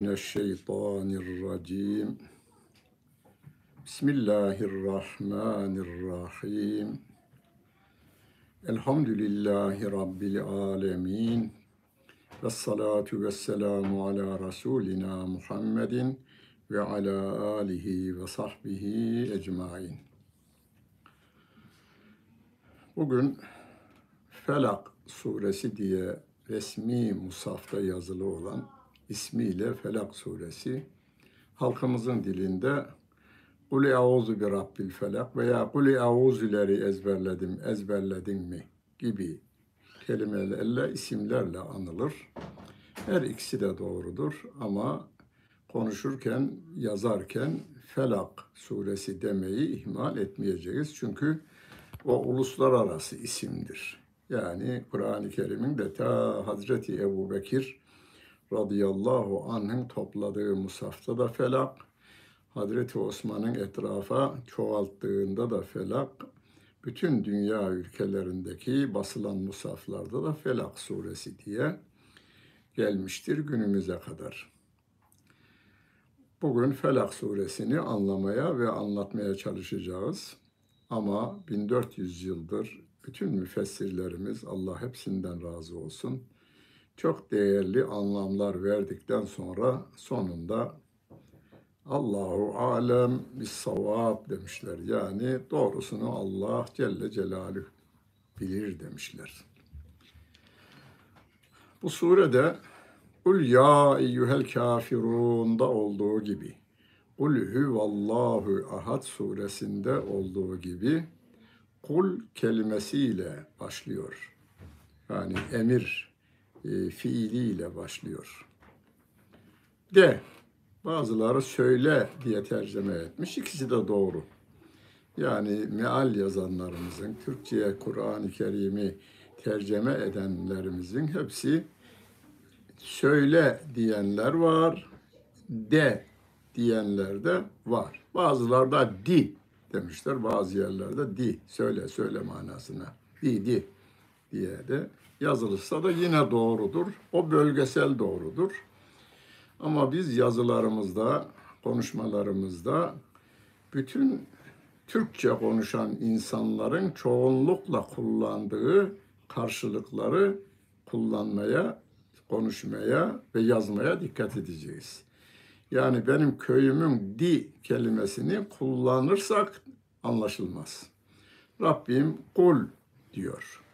من الشيطان الرجيم بسم الله الرحمن الرحيم الحمد لله رب العالمين والصلاة والسلام على رسولنا محمد وعلى آله وصحبه ecmain. Bugün Felak suresi diye resmi musafta yazılı olan ismiyle Felak suresi halkımızın dilinde Kul euzu bi rabbil felak veya Kul euzüleri ezberledim, ezberledin mi gibi kelimelerle, isimlerle anılır. Her ikisi de doğrudur ama konuşurken, yazarken Felak suresi demeyi ihmal etmeyeceğiz. Çünkü o uluslararası isimdir. Yani Kur'an-ı Kerim'in de ta Hazreti Ebu Bekir radıyallahu anh'ın topladığı musafta da felak, Hazreti Osman'ın etrafa çoğalttığında da felak, bütün dünya ülkelerindeki basılan musaflarda da Felak suresi diye gelmiştir günümüze kadar. Bugün Felak suresini anlamaya ve anlatmaya çalışacağız. Ama 1400 yıldır bütün müfessirlerimiz Allah hepsinden razı olsun çok değerli anlamlar verdikten sonra sonunda Allahu alem bis savab demişler. Yani doğrusunu Allah Celle Celaluhu bilir demişler. Bu surede Kul ya eyyuhel kafirun'da olduğu gibi Kul huvallahu ahad suresinde olduğu gibi kul kelimesiyle başlıyor. Yani emir fiiliyle başlıyor. De, bazıları söyle diye tercüme etmiş. İkisi de doğru. Yani meal yazanlarımızın, Türkçe'ye Kur'an-ı Kerim'i tercüme edenlerimizin hepsi söyle diyenler var, de diyenler de var. Bazıları da di demişler, bazı yerlerde di, söyle, söyle manasına. Di, di diye de yazılırsa da yine doğrudur. O bölgesel doğrudur. Ama biz yazılarımızda, konuşmalarımızda bütün Türkçe konuşan insanların çoğunlukla kullandığı karşılıkları kullanmaya, konuşmaya ve yazmaya dikkat edeceğiz. Yani benim köyümün di kelimesini kullanırsak anlaşılmaz. Rabbim kul diyor.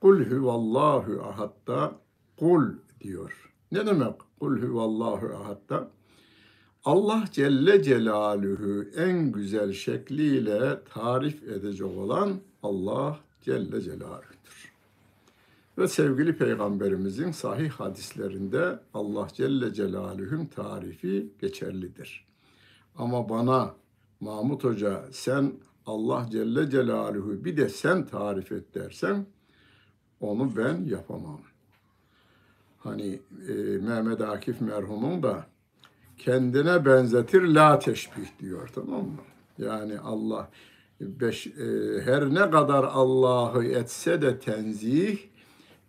Kul huvallahu ahadda kul diyor. Ne demek kul huvallahu ahadda? Allah Celle Celaluhu en güzel şekliyle tarif edecek olan Allah Celle Celaluhu'dur. Ve sevgili Peygamberimizin sahih hadislerinde Allah Celle Celaluhu'nun tarifi geçerlidir. Ama bana Mahmut Hoca sen Allah Celle Celaluhu bir de sen tarif et dersen onu ben yapamam. Hani e, Mehmet Akif merhumun da kendine benzetir la teşbih diyor tamam mı? Yani Allah beş, e, her ne kadar Allah'ı etse de tenzih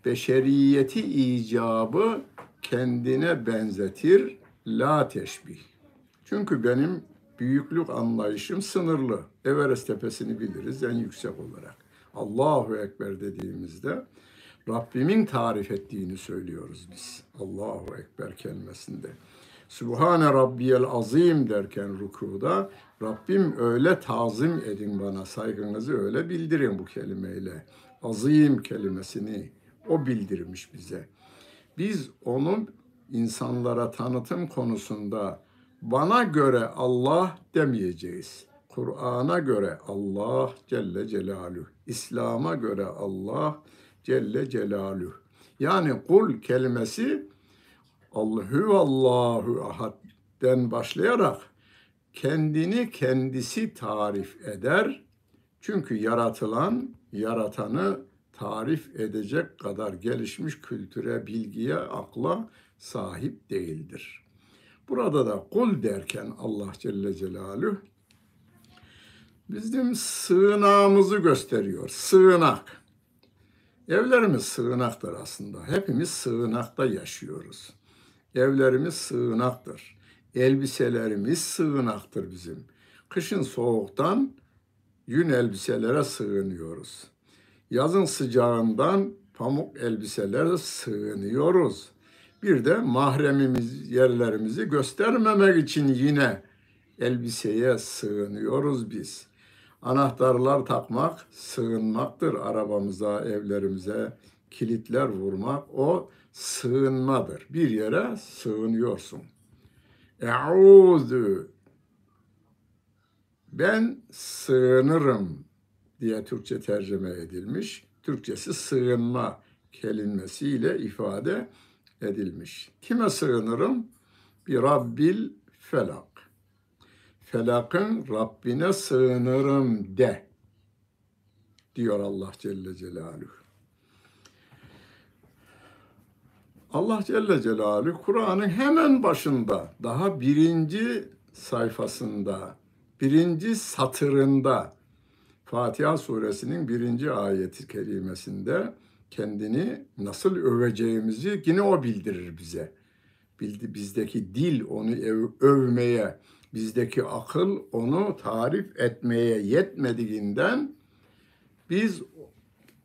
beşeriyeti icabı kendine benzetir la teşbih. Çünkü benim büyüklük anlayışım sınırlı. Everest tepesini biliriz en yüksek olarak. Allahu Ekber dediğimizde Rabbimin tarif ettiğini söylüyoruz biz. Allahu Ekber kelimesinde. Subhane Rabbiyel Azim derken rükuda Rabbim öyle tazim edin bana saygınızı öyle bildirin bu kelimeyle. Azim kelimesini o bildirmiş bize. Biz onun insanlara tanıtım konusunda bana göre Allah demeyeceğiz. Kur'an'a göre Allah Celle Celaluhu, İslam'a göre Allah Celle Celaluhu. Yani kul kelimesi Allahu Allahu ahadden başlayarak kendini kendisi tarif eder. Çünkü yaratılan yaratanı tarif edecek kadar gelişmiş kültüre, bilgiye, akla sahip değildir. Burada da kul derken Allah Celle Celaluhu bizim sığınağımızı gösteriyor. Sığınak. Evlerimiz sığınaktır aslında. Hepimiz sığınakta yaşıyoruz. Evlerimiz sığınaktır. Elbiselerimiz sığınaktır bizim. Kışın soğuktan yün elbiselere sığınıyoruz. Yazın sıcağından pamuk elbiselere sığınıyoruz. Bir de mahremimiz yerlerimizi göstermemek için yine elbiseye sığınıyoruz biz. Anahtarlar takmak sığınmaktır arabamıza, evlerimize, kilitler vurmak o sığınmadır. Bir yere sığınıyorsun. Eûzü ben sığınırım diye Türkçe tercüme edilmiş. Türkçesi sığınma kelimesiyle ifade edilmiş. Kime sığınırım? Bir Rabbil felak. Felakın Rabbine sığınırım de diyor Allah Celle Celaluhu. Allah Celle Celaluhu Kur'an'ın hemen başında daha birinci sayfasında birinci satırında Fatiha suresinin birinci ayeti kerimesinde kendini nasıl öveceğimizi yine o bildirir bize. Bildi, bizdeki dil onu öv, övmeye, bizdeki akıl onu tarif etmeye yetmediğinden biz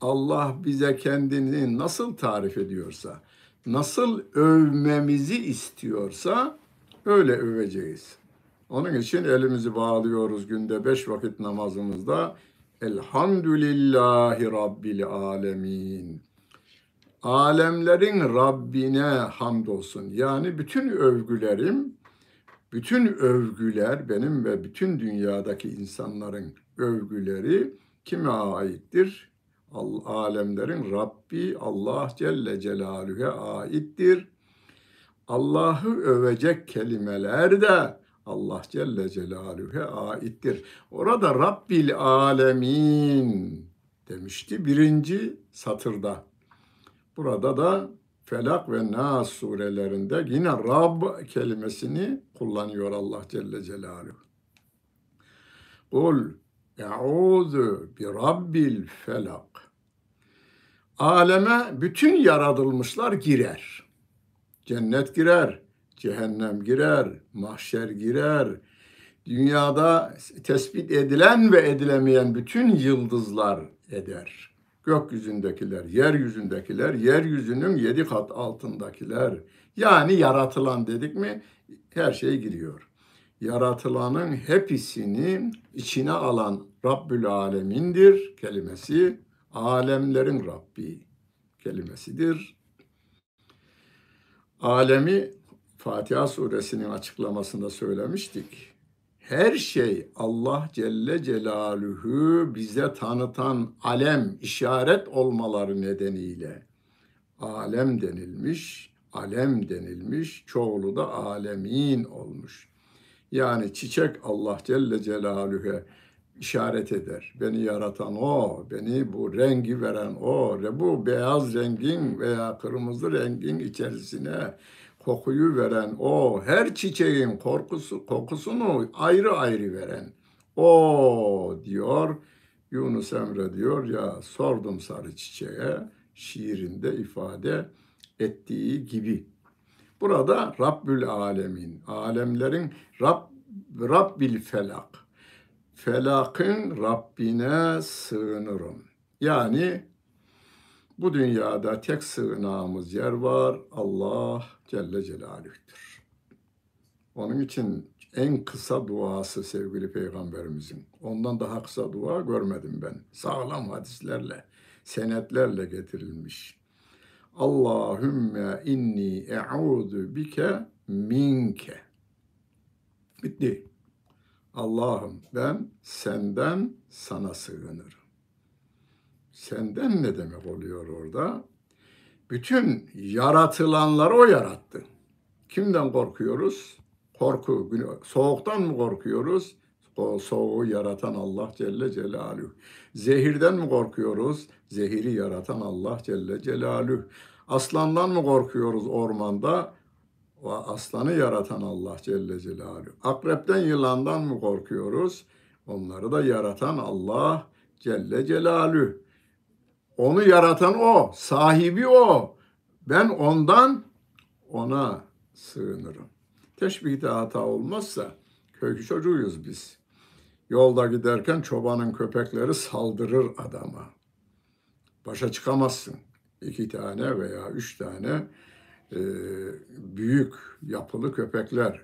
Allah bize kendini nasıl tarif ediyorsa, nasıl övmemizi istiyorsa öyle öveceğiz. Onun için elimizi bağlıyoruz günde beş vakit namazımızda. Elhamdülillahi Rabbil Alemin. Alemlerin Rabbine hamdolsun. Yani bütün övgülerim, bütün övgüler benim ve bütün dünyadaki insanların övgüleri kime aittir? Alemlerin Rabbi Allah Celle Celaluhu'ya aittir. Allah'ı övecek kelimeler de Allah Celle Celaluhu'ya aittir. Orada Rabbil Alemin demişti birinci satırda. Burada da Felak ve Nas surelerinde yine Rab kelimesini kullanıyor Allah Celle Celaluhu. Kul Eûzu bi Rabbil felak. Aleme bütün yaratılmışlar girer. Cennet girer, cehennem girer, mahşer girer. Dünyada tespit edilen ve edilemeyen bütün yıldızlar eder. Gökyüzündekiler, yeryüzündekiler, yeryüzünün yedi kat altındakiler. Yani yaratılan dedik mi her şey giriyor. Yaratılanın hepsini içine alan Rabbül Alemin'dir kelimesi. Alemlerin Rabbi kelimesidir. Alemi Fatiha suresinin açıklamasında söylemiştik. Her şey Allah Celle Celaluhu bize tanıtan alem, işaret olmaları nedeniyle alem denilmiş, alem denilmiş, çoğulu da alemin olmuş. Yani çiçek Allah Celle Celaluhu'ya işaret eder. Beni yaratan o, beni bu rengi veren o, bu beyaz rengin veya kırmızı rengin içerisine kokuyu veren o, her çiçeğin korkusu, kokusunu ayrı ayrı veren o diyor. Yunus Emre diyor ya sordum sarı çiçeğe şiirinde ifade ettiği gibi. Burada Rabbül Alemin, alemlerin Rab, Rabbil Felak, felakın Rabbine sığınırım. Yani bu dünyada tek sığınağımız yer var. Allah Celle Celaluh'tür. Onun için en kısa duası sevgili peygamberimizin. Ondan daha kısa dua görmedim ben. Sağlam hadislerle, senetlerle getirilmiş. Allahümme inni e'udu bike minke. Bitti. Allah'ım ben senden sana sığınırım. Senden ne demek oluyor orada? Bütün yaratılanları o yarattı. Kimden korkuyoruz? Korku, soğuktan mı korkuyoruz? O soğuğu yaratan Allah Celle Celaluhu. Zehirden mi korkuyoruz? Zehiri yaratan Allah Celle Celaluhu. Aslandan mı korkuyoruz ormanda? O aslanı yaratan Allah Celle Celaluhu. Akrepten yılandan mı korkuyoruz? Onları da yaratan Allah Celle Celaluhu. Onu yaratan o, sahibi o. Ben ondan ona sığınırım. Teşbihte hata olmazsa köy çocuğuyuz biz. Yolda giderken çobanın köpekleri saldırır adama. Başa çıkamazsın. İki tane veya üç tane e, büyük yapılı köpekler.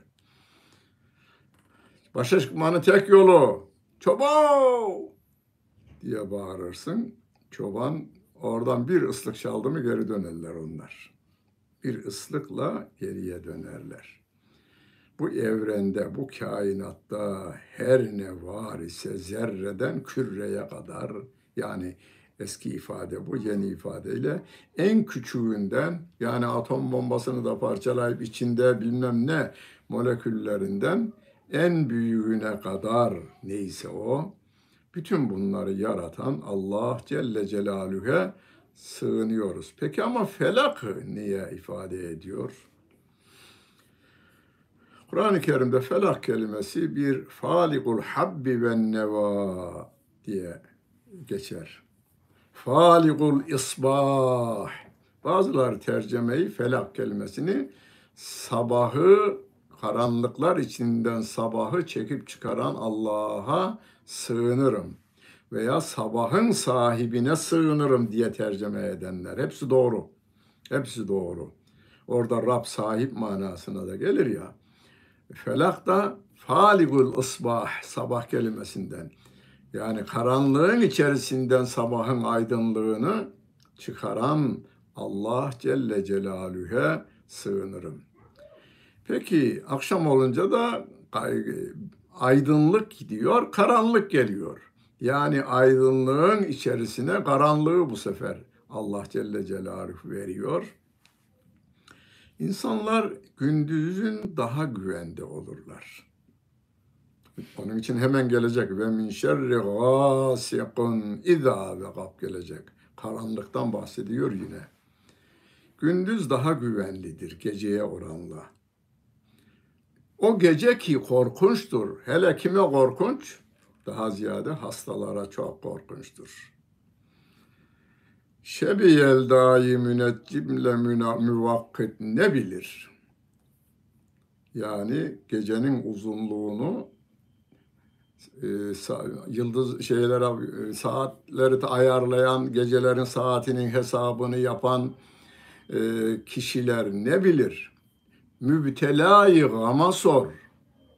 Başa çıkmanın tek yolu çoban diye bağırırsın. Çoban oradan bir ıslık çaldı mı geri dönerler onlar. Bir ıslıkla geriye dönerler. Bu evrende, bu kainatta her ne var ise zerreden küreye kadar yani eski ifade bu yeni ifadeyle en küçüğünden yani atom bombasını da parçalayıp içinde bilmem ne moleküllerinden en büyüğüne kadar neyse o bütün bunları yaratan Allah Celle Celaluhu'ya sığınıyoruz. Peki ama felak niye ifade ediyor? Kur'an-ı Kerim'de felak kelimesi bir falikul habbi ve neva diye geçer. Falikul isbah. Bazıları tercemeyi felak kelimesini sabahı karanlıklar içinden sabahı çekip çıkaran Allah'a sığınırım veya sabahın sahibine sığınırım diye tercüme edenler. Hepsi doğru. Hepsi doğru. Orada Rab sahip manasına da gelir ya. Felak da faligul ısbah sabah kelimesinden. Yani karanlığın içerisinden sabahın aydınlığını çıkaran Allah Celle Celaluhu'ya sığınırım. Peki akşam olunca da aydınlık gidiyor, karanlık geliyor. Yani aydınlığın içerisine karanlığı bu sefer Allah Celle Celaluhu veriyor. İnsanlar gündüzün daha güvende olurlar. Onun için hemen gelecek ve min şerri gâsikun izâ ve kap gelecek. Karanlıktan bahsediyor yine. Gündüz daha güvenlidir geceye oranla. O gece ki korkunçtur. Hele kime korkunç? Daha ziyade hastalara çok korkunçtur. Şebiyel dahi müneccimle müvakkit ne bilir? Yani gecenin uzunluğunu e, yıldız şeylere e, saatleri ayarlayan, gecelerin saatinin hesabını yapan e, kişiler ne bilir? Mübtelayı gama sor.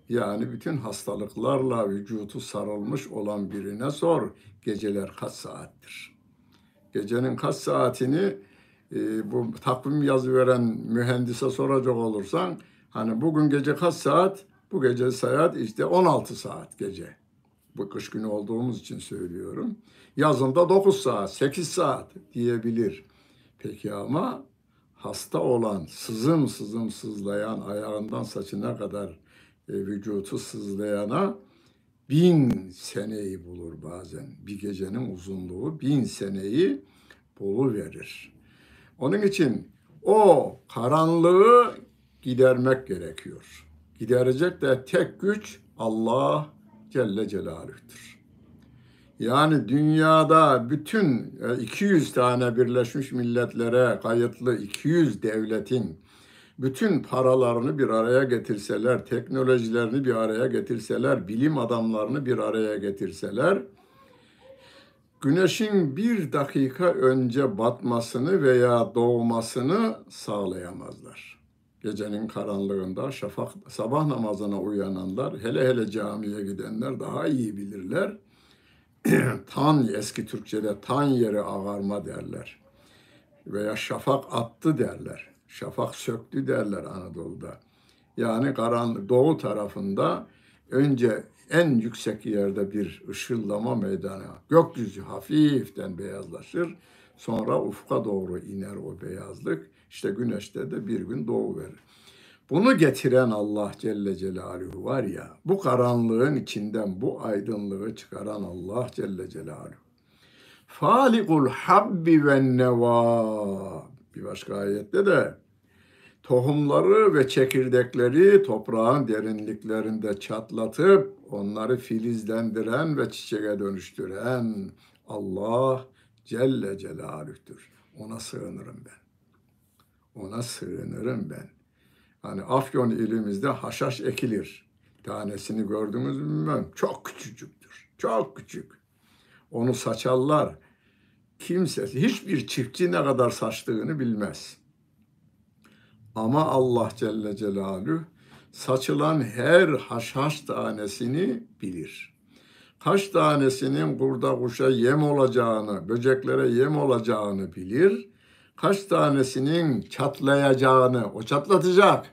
Yani bütün hastalıklarla vücutu sarılmış olan birine sor. Geceler kaç saattir? Gecenin kaç saatini e, bu takvim yazı veren mühendise soracak olursan hani bugün gece kaç saat? Bu gece saat işte 16 saat gece. Bu kış günü olduğumuz için söylüyorum. Yazında 9 saat, 8 saat diyebilir. Peki ama hasta olan, sızım sızım sızlayan, ayağından saçına kadar e, vücutu sızlayana bin seneyi bulur bazen. Bir gecenin uzunluğu bin seneyi bulu verir. Onun için o karanlığı gidermek gerekiyor. Giderecek de tek güç Allah Celle Celaluh'tür. Yani dünyada bütün 200 e, tane Birleşmiş Milletler'e kayıtlı 200 devletin bütün paralarını bir araya getirseler, teknolojilerini bir araya getirseler, bilim adamlarını bir araya getirseler, güneşin bir dakika önce batmasını veya doğmasını sağlayamazlar. Gecenin karanlığında şafak sabah namazına uyananlar, hele hele camiye gidenler daha iyi bilirler. tan eski Türkçe'de tan yeri ağarma derler. Veya şafak attı derler. Şafak söktü derler Anadolu'da. Yani karanlık doğu tarafında önce en yüksek yerde bir ışıllama meydana. Gökyüzü hafiften beyazlaşır. Sonra ufka doğru iner o beyazlık. İşte güneşte de bir gün doğu verir. Bunu getiren Allah Celle Celaluhu var ya, bu karanlığın içinden bu aydınlığı çıkaran Allah Celle Celaluhu. Falikul habbi ve neva. Bir başka ayette de tohumları ve çekirdekleri toprağın derinliklerinde çatlatıp onları filizlendiren ve çiçeğe dönüştüren Allah Celle Celaluh'tür. Ona sığınırım ben. Ona sığınırım ben. Hani Afyon ilimizde haşhaş ekilir. Tanesini gördünüz mü bilmem. Çok küçücüktür. Çok küçük. Onu saçarlar. Kimse, hiçbir çiftçi ne kadar saçtığını bilmez. Ama Allah Celle Celaluhu saçılan her haşhaş tanesini bilir. Kaç tanesinin kurda kuşa yem olacağını, böceklere yem olacağını bilir. Kaç tanesinin çatlayacağını, o çatlatacak.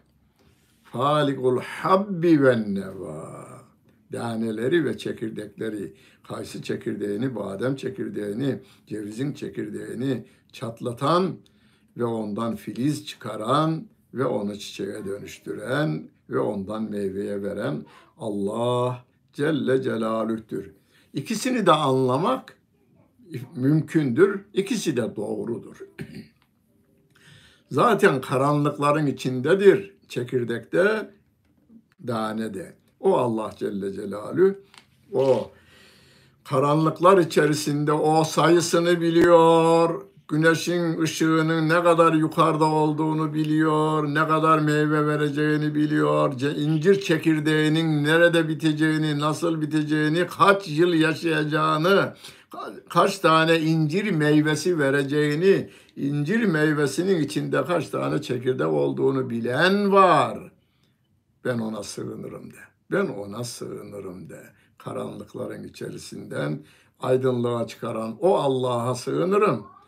Falikul habbi ve neva. Daneleri ve çekirdekleri, kayısı çekirdeğini, badem çekirdeğini, cevizin çekirdeğini çatlatan ve ondan filiz çıkaran ve onu çiçeğe dönüştüren ve ondan meyveye veren Allah Celle Celaluh'tür. İkisini de anlamak mümkündür. İkisi de doğrudur. Zaten karanlıkların içindedir çekirdekte, danede. O Allah Celle Celaluhu o karanlıklar içerisinde o sayısını biliyor, güneşin ışığının ne kadar yukarıda olduğunu biliyor, ne kadar meyve vereceğini biliyor, incir çekirdeğinin nerede biteceğini, nasıl biteceğini, kaç yıl yaşayacağını, kaç tane incir meyvesi vereceğini, incir meyvesinin içinde kaç tane çekirdek olduğunu bilen var. Ben ona sığınırım de. Ben ona sığınırım de. Karanlıkların içerisinden aydınlığa çıkaran o Allah'a sığınırım.''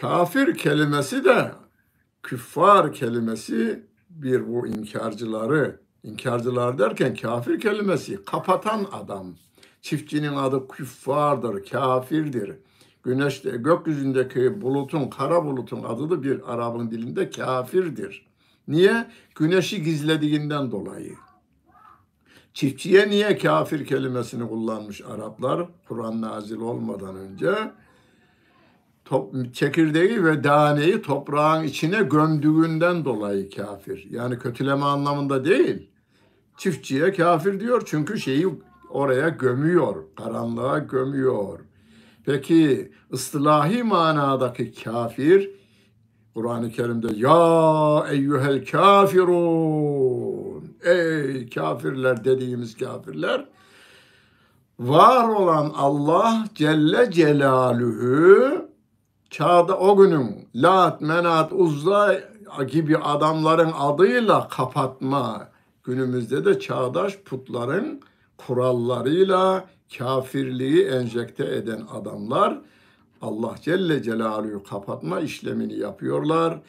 Kafir kelimesi de küffar kelimesi bir bu inkarcıları, inkarcılar derken kafir kelimesi kapatan adam. Çiftçinin adı küffardır, kafirdir. Güneşte, gökyüzündeki bulutun, kara bulutun adı da bir Arap'ın dilinde kafirdir. Niye? Güneşi gizlediğinden dolayı. Çiftçiye niye kafir kelimesini kullanmış Araplar Kur'an nazil olmadan önce? top, çekirdeği ve daneyi toprağın içine gömdüğünden dolayı kafir. Yani kötüleme anlamında değil. Çiftçiye kafir diyor çünkü şeyi oraya gömüyor, karanlığa gömüyor. Peki ıstılahi manadaki kafir Kur'an-ı Kerim'de ya eyyuhel kafirun ey kafirler dediğimiz kafirler var olan Allah Celle Celaluhu çağda o günün Lat, Menat, Uzza gibi adamların adıyla kapatma günümüzde de çağdaş putların kurallarıyla kafirliği enjekte eden adamlar Allah Celle Celaluhu kapatma işlemini yapıyorlar.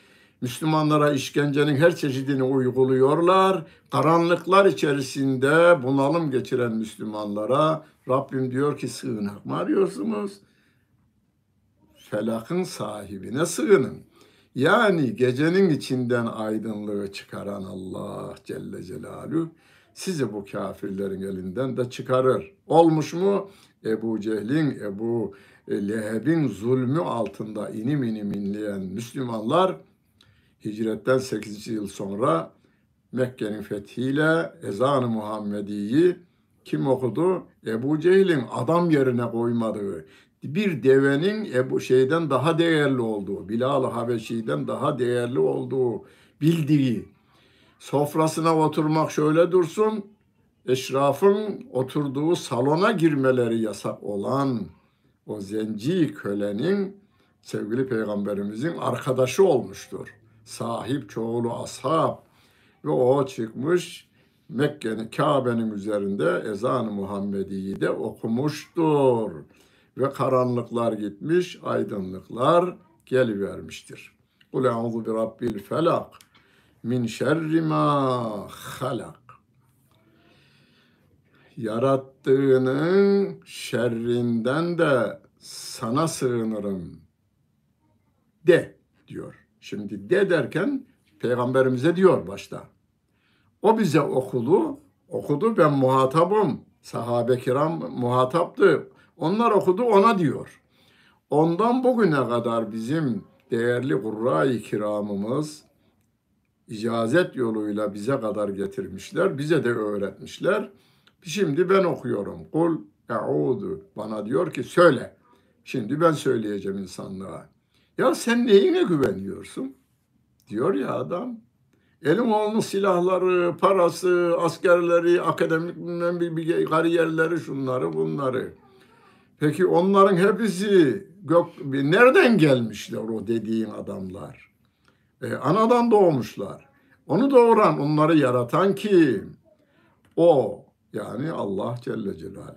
Müslümanlara işkencenin her çeşidini uyguluyorlar. Karanlıklar içerisinde bunalım geçiren Müslümanlara Rabbim diyor ki sığınak mı arıyorsunuz? felakın sahibine sığının. Yani gecenin içinden aydınlığı çıkaran Allah Celle Celaluhu sizi bu kafirlerin elinden de çıkarır. Olmuş mu? Ebu Cehil'in, Ebu Leheb'in zulmü altında inim inim inleyen Müslümanlar hicretten 8. yıl sonra Mekke'nin fethiyle ezan-ı Muhammedi'yi kim okudu? Ebu Cehil'in adam yerine koymadığı, bir devenin Ebu şeyden daha değerli olduğu, Bilal-ı Habeşi'den daha değerli olduğu bildiği, sofrasına oturmak şöyle dursun, eşrafın oturduğu salona girmeleri yasak olan o zenci kölenin sevgili peygamberimizin arkadaşı olmuştur. Sahip çoğulu ashab ve o çıkmış Mekke'nin Kabe'nin üzerinde ezan-ı Muhammedi'yi de okumuştur ve karanlıklar gitmiş, aydınlıklar gelivermiştir. Kul a'udhu bi rabbil felak min şerri ma halak. Yarattığının şerrinden de sana sığınırım de diyor. Şimdi de derken peygamberimize diyor başta. O bize okudu, okudu ben muhatabım. Sahabe kiram muhataptı. Onlar okudu ona diyor. Ondan bugüne kadar bizim değerli kurra-i kiramımız icazet yoluyla bize kadar getirmişler. Bize de öğretmişler. Şimdi ben okuyorum. Kul e'udu. Bana diyor ki söyle. Şimdi ben söyleyeceğim insanlığa. Ya sen neyine güveniyorsun? Diyor ya adam. Elimoğlu'nun silahları, parası, askerleri, akademik bir kariyerleri, şunları bunları. Peki onların hepsi gök, nereden gelmişler o dediğin adamlar? E, anadan doğmuşlar. Onu doğuran, onları yaratan kim? O yani Allah Celle Celaluhu.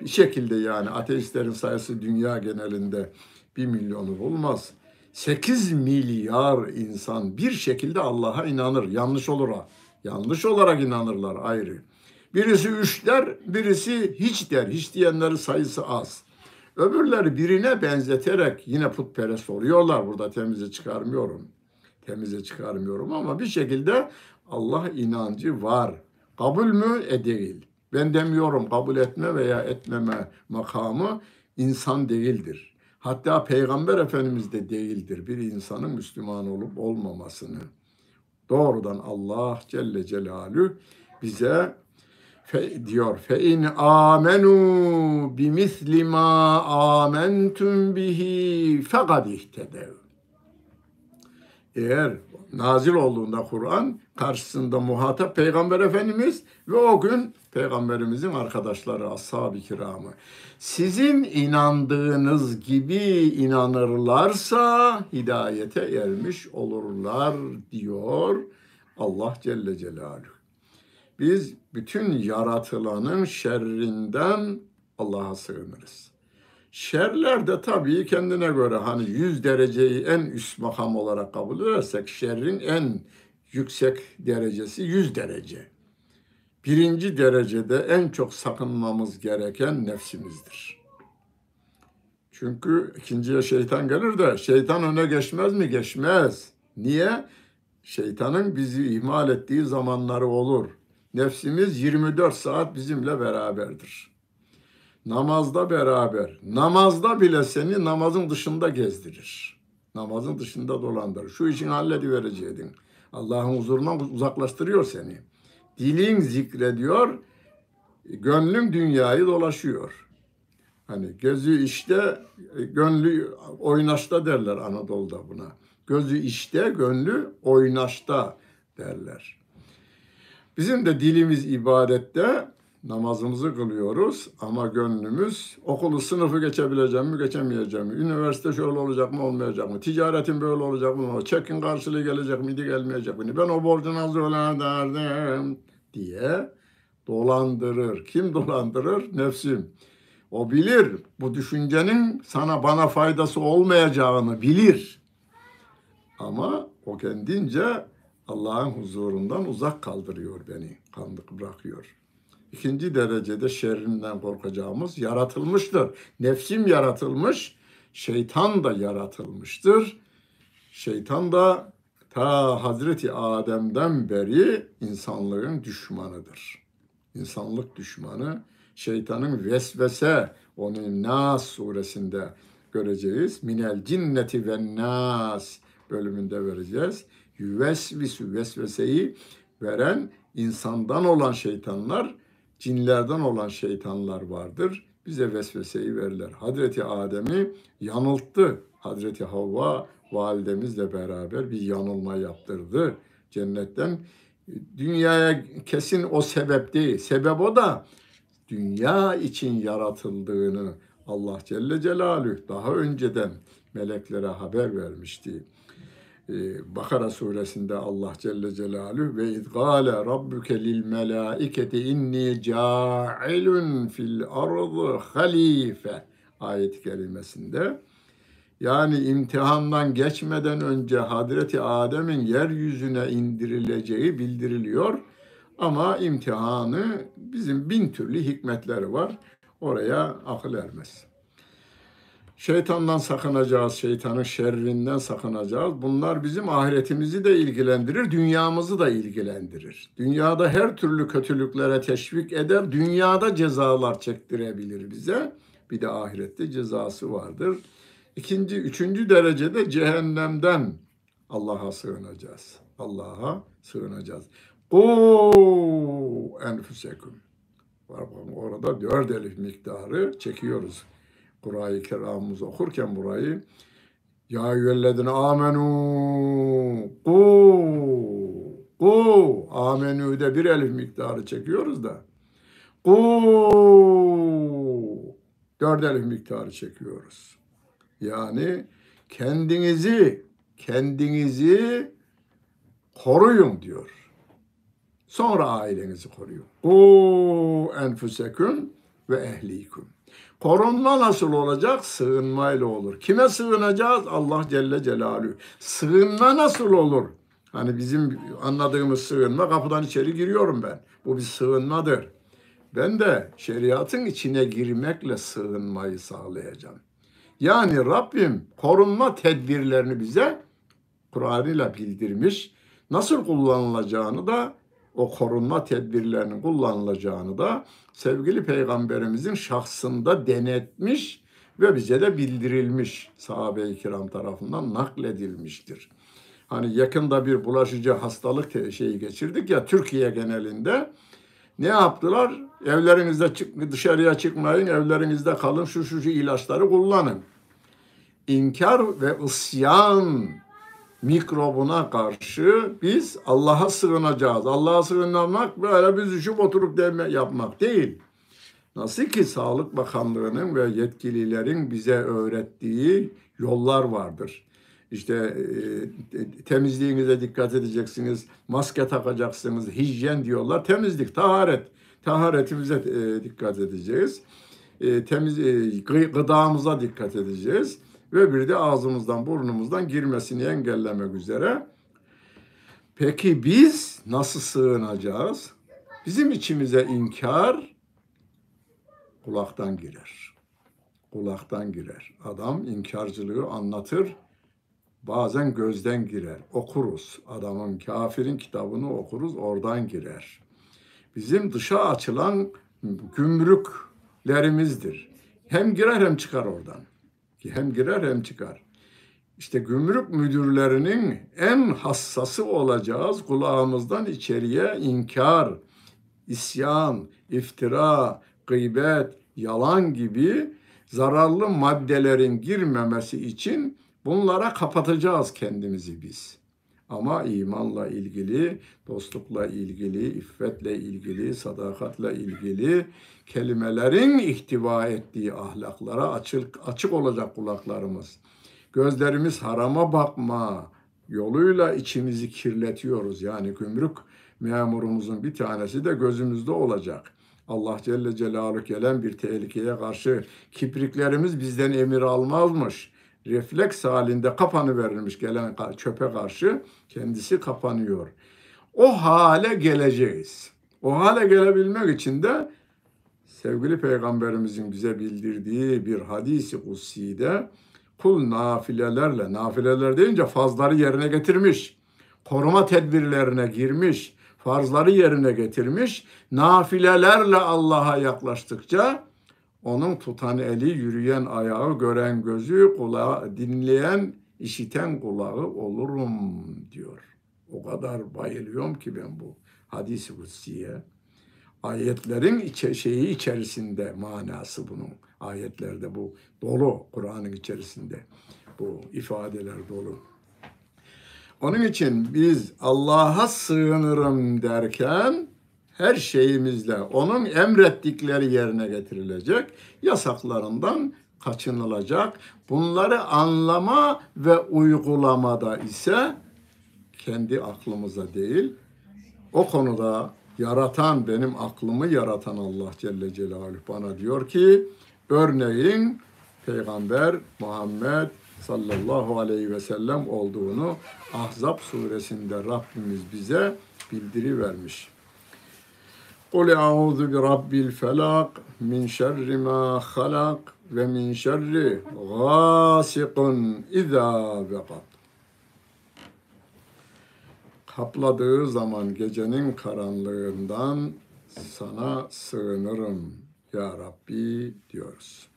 Bir şekilde yani ateistlerin sayısı dünya genelinde bir milyonu bulmaz. 8 milyar insan bir şekilde Allah'a inanır. Yanlış olur ha. Yanlış olarak inanırlar ayrı. Birisi üç der, birisi hiç der. Hiç diyenlerin sayısı az. Öbürleri birine benzeterek yine putperest oluyorlar. Burada temize çıkarmıyorum. Temize çıkarmıyorum ama bir şekilde Allah inancı var. Kabul mü? E değil. Ben demiyorum kabul etme veya etmeme makamı insan değildir. Hatta Peygamber Efendimiz de değildir bir insanın Müslüman olup olmamasını. Doğrudan Allah Celle Celaluhu bize fe, diyor fe in amenu bi misli ma amentum bihi fekad ihtedev. Eğer nazil olduğunda Kur'an karşısında muhatap Peygamber Efendimiz ve o gün Peygamberimizin arkadaşları, ashab-ı kiramı. Sizin inandığınız gibi inanırlarsa hidayete ermiş olurlar diyor Allah Celle Celaluhu. Biz bütün yaratılanın şerrinden Allah'a sığınırız. Şerler de tabii kendine göre hani 100 dereceyi en üst makam olarak kabul edersek şerrin en yüksek derecesi 100 derece. Birinci derecede en çok sakınmamız gereken nefsimizdir. Çünkü ikinciye şeytan gelir de şeytan öne geçmez mi? Geçmez. Niye? Şeytanın bizi ihmal ettiği zamanları olur. Nefsimiz 24 saat bizimle beraberdir. Namazda beraber. Namazda bile seni namazın dışında gezdirir. Namazın dışında dolandırır. Şu işin halledivereceydin. Allah'ın huzurundan uzaklaştırıyor seni. Dilin zikrediyor, gönlün dünyayı dolaşıyor. Hani gözü işte, gönlü oynaşta derler Anadolu'da buna. Gözü işte, gönlü oynaşta derler. Bizim de dilimiz ibadette, namazımızı kılıyoruz ama gönlümüz okulu sınıfı geçebileceğim mi geçemeyeceğim mi? Üniversite şöyle olacak mı olmayacak mı? Ticaretin böyle olacak mı? Çekin karşılığı gelecek miydi gelmeyecek mi? Ben o borcu nasıl öderdim diye dolandırır. Kim dolandırır? Nefsim. O bilir bu düşüncenin sana bana faydası olmayacağını bilir. Ama o kendince Allah'ın huzurundan uzak kaldırıyor beni, kandık bırakıyor. İkinci derecede şerrinden korkacağımız yaratılmıştır. Nefsim yaratılmış, şeytan da yaratılmıştır. Şeytan da ta Hazreti Adem'den beri insanlığın düşmanıdır. İnsanlık düşmanı, şeytanın vesvese, onun Nas suresinde göreceğiz. Minel cinneti ve nas bölümünde vereceğiz. Yüvesvisü vesveseyi veren insandan olan şeytanlar cinlerden olan şeytanlar vardır. Bize vesveseyi verirler. Hazreti Adem'i yanılttı. Hazreti Havva validemizle beraber bir yanılma yaptırdı. Cennetten dünyaya kesin o sebep değil. Sebep o da dünya için yaratıldığını Allah Celle Celaluhu daha önceden meleklere haber vermişti. Ee, Bakara suresinde Allah Celle Celaluhu ve idgale rabbuke lil melaiketi inni ca'ilun fil ardı halife ayet kelimesinde yani imtihandan geçmeden önce Hazreti Adem'in yeryüzüne indirileceği bildiriliyor. Ama imtihanı bizim bin türlü hikmetleri var. Oraya akıl ermez. Şeytandan sakınacağız, şeytanın şerrinden sakınacağız. Bunlar bizim ahiretimizi de ilgilendirir, dünyamızı da ilgilendirir. Dünyada her türlü kötülüklere teşvik eder, dünyada cezalar çektirebilir bize. Bir de ahirette cezası vardır. İkinci, üçüncü derecede cehennemden Allah'a sığınacağız. Allah'a sığınacağız. O enfüsekum. Orada dört elif miktarı çekiyoruz. Kur'an-ı Kerim'imizi okurken burayı ya eyyühellezine amenu ku Ku amenüde bir elif miktarı çekiyoruz da. Ku dört elif miktarı çekiyoruz. Yani kendinizi kendinizi koruyun diyor. Sonra ailenizi koruyun. Ku enfuseküm ve ehlikum. Korunma nasıl olacak? Sığınmayla olur. Kime sığınacağız? Allah Celle Celaluhu. Sığınma nasıl olur? Hani bizim anladığımız sığınma kapıdan içeri giriyorum ben. Bu bir sığınmadır. Ben de şeriatın içine girmekle sığınmayı sağlayacağım. Yani Rabbim korunma tedbirlerini bize Kur'an'ıyla bildirmiş. Nasıl kullanılacağını da o korunma tedbirlerinin kullanılacağını da sevgili peygamberimizin şahsında denetmiş ve bize de bildirilmiş sahabe-i kiram tarafından nakledilmiştir. Hani yakında bir bulaşıcı hastalık şeyi geçirdik ya Türkiye genelinde ne yaptılar? Evlerinizde çık, dışarıya çıkmayın, evlerinizde kalın, şu şu şu ilaçları kullanın. İnkar ve isyan mikrobuna karşı biz Allah'a sığınacağız. Allah'a sığınmak böyle biz düşüp oturup deme yapmak değil. Nasıl ki Sağlık Bakanlığı'nın ve yetkililerin bize öğrettiği yollar vardır. İşte e, temizliğinize dikkat edeceksiniz, maske takacaksınız, hijyen diyorlar. Temizlik, taharet. Taharetimize e, dikkat edeceğiz. E, temiz e, gıdamıza dikkat edeceğiz ve bir de ağzımızdan burnumuzdan girmesini engellemek üzere. Peki biz nasıl sığınacağız? Bizim içimize inkar kulaktan girer. Kulaktan girer. Adam inkarcılığı anlatır. Bazen gözden girer. Okuruz. Adamın kafirin kitabını okuruz. Oradan girer. Bizim dışa açılan gümrüklerimizdir. Hem girer hem çıkar oradan ki hem girer hem çıkar. İşte gümrük müdürlerinin en hassası olacağız. Kulağımızdan içeriye inkar, isyan, iftira, gıybet, yalan gibi zararlı maddelerin girmemesi için bunlara kapatacağız kendimizi biz. Ama imanla ilgili, dostlukla ilgili, iffetle ilgili, sadakatla ilgili kelimelerin ihtiva ettiği ahlaklara açık, açık olacak kulaklarımız. Gözlerimiz harama bakma yoluyla içimizi kirletiyoruz. Yani gümrük memurumuzun bir tanesi de gözümüzde olacak. Allah Celle Celaluhu gelen bir tehlikeye karşı kipriklerimiz bizden emir almazmış refleks halinde kapanı verilmiş gelen çöpe karşı kendisi kapanıyor. O hale geleceğiz. O hale gelebilmek için de sevgili peygamberimizin bize bildirdiği bir hadisi kutsi'de kul nafilelerle, nafileler deyince fazları yerine getirmiş, koruma tedbirlerine girmiş, farzları yerine getirmiş, nafilelerle Allah'a yaklaştıkça onun tutan eli, yürüyen ayağı, gören gözü, kulağı, dinleyen, işiten kulağı olurum diyor. O kadar bayılıyorum ki ben bu hadis-i kutsiye. Ayetlerin içe, şeyi içerisinde manası bunun. Ayetlerde bu dolu Kur'an'ın içerisinde. Bu ifadeler dolu. Onun için biz Allah'a sığınırım derken her şeyimizle onun emrettikleri yerine getirilecek, yasaklarından kaçınılacak. Bunları anlama ve uygulamada ise kendi aklımıza değil, o konuda yaratan, benim aklımı yaratan Allah Celle Celaluhu bana diyor ki, örneğin Peygamber Muhammed sallallahu aleyhi ve sellem olduğunu Ahzab suresinde Rabbimiz bize bildiri vermiş. Bi rabbil felak min şerri ma halak ve min şerri gâsikun izâ vekat. Kapladığı zaman gecenin karanlığından sana sığınırım ya Rabbi diyoruz.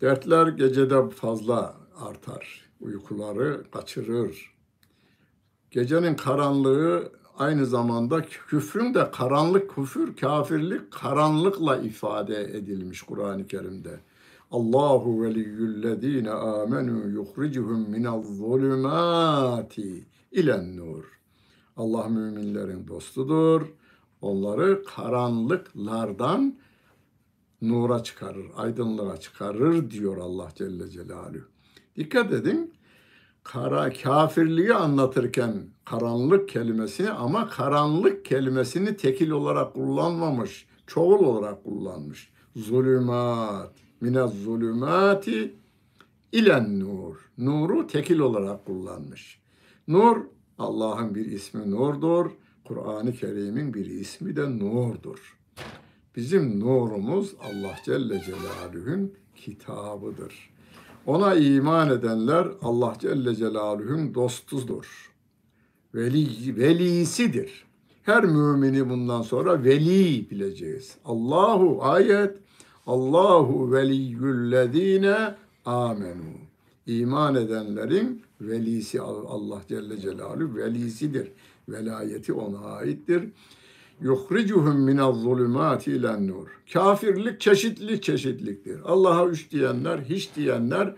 Dertler gecede fazla artar. Uykuları kaçırır. Gecenin karanlığı aynı zamanda küfrün de karanlık küfür, kafirlik karanlıkla ifade edilmiş Kur'an-ı Kerim'de. Allahu veliyyüllezine amenu yukhricuhum minel zulümati ilen nur. Allah müminlerin dostudur. Onları karanlıklardan nura çıkarır, aydınlığa çıkarır diyor Allah Celle Celaluhu. Dikkat edin. Kara kafirliği anlatırken karanlık kelimesini ama karanlık kelimesini tekil olarak kullanmamış, çoğul olarak kullanmış. Zulümat, minez zulümati ilen nur. Nuru tekil olarak kullanmış. Nur Allah'ın bir ismi nurdur. Kur'an-ı Kerim'in bir ismi de nurdur. Bizim nurumuz Allah Celle Celaluhu'nun kitabıdır. Ona iman edenler Allah Celle Celaluhu'nun dostudur. Veli, velisidir. Her mümini bundan sonra veli bileceğiz. Allahu ayet Allahu veliyyüllezine amenu. İman edenlerin velisi Allah Celle Celaluhu velisidir. Velayeti ona aittir. Yuhricuhum minez zulümati ilen nur. Kafirlik çeşitli çeşitliktir. Allah'a üç diyenler, hiç diyenler,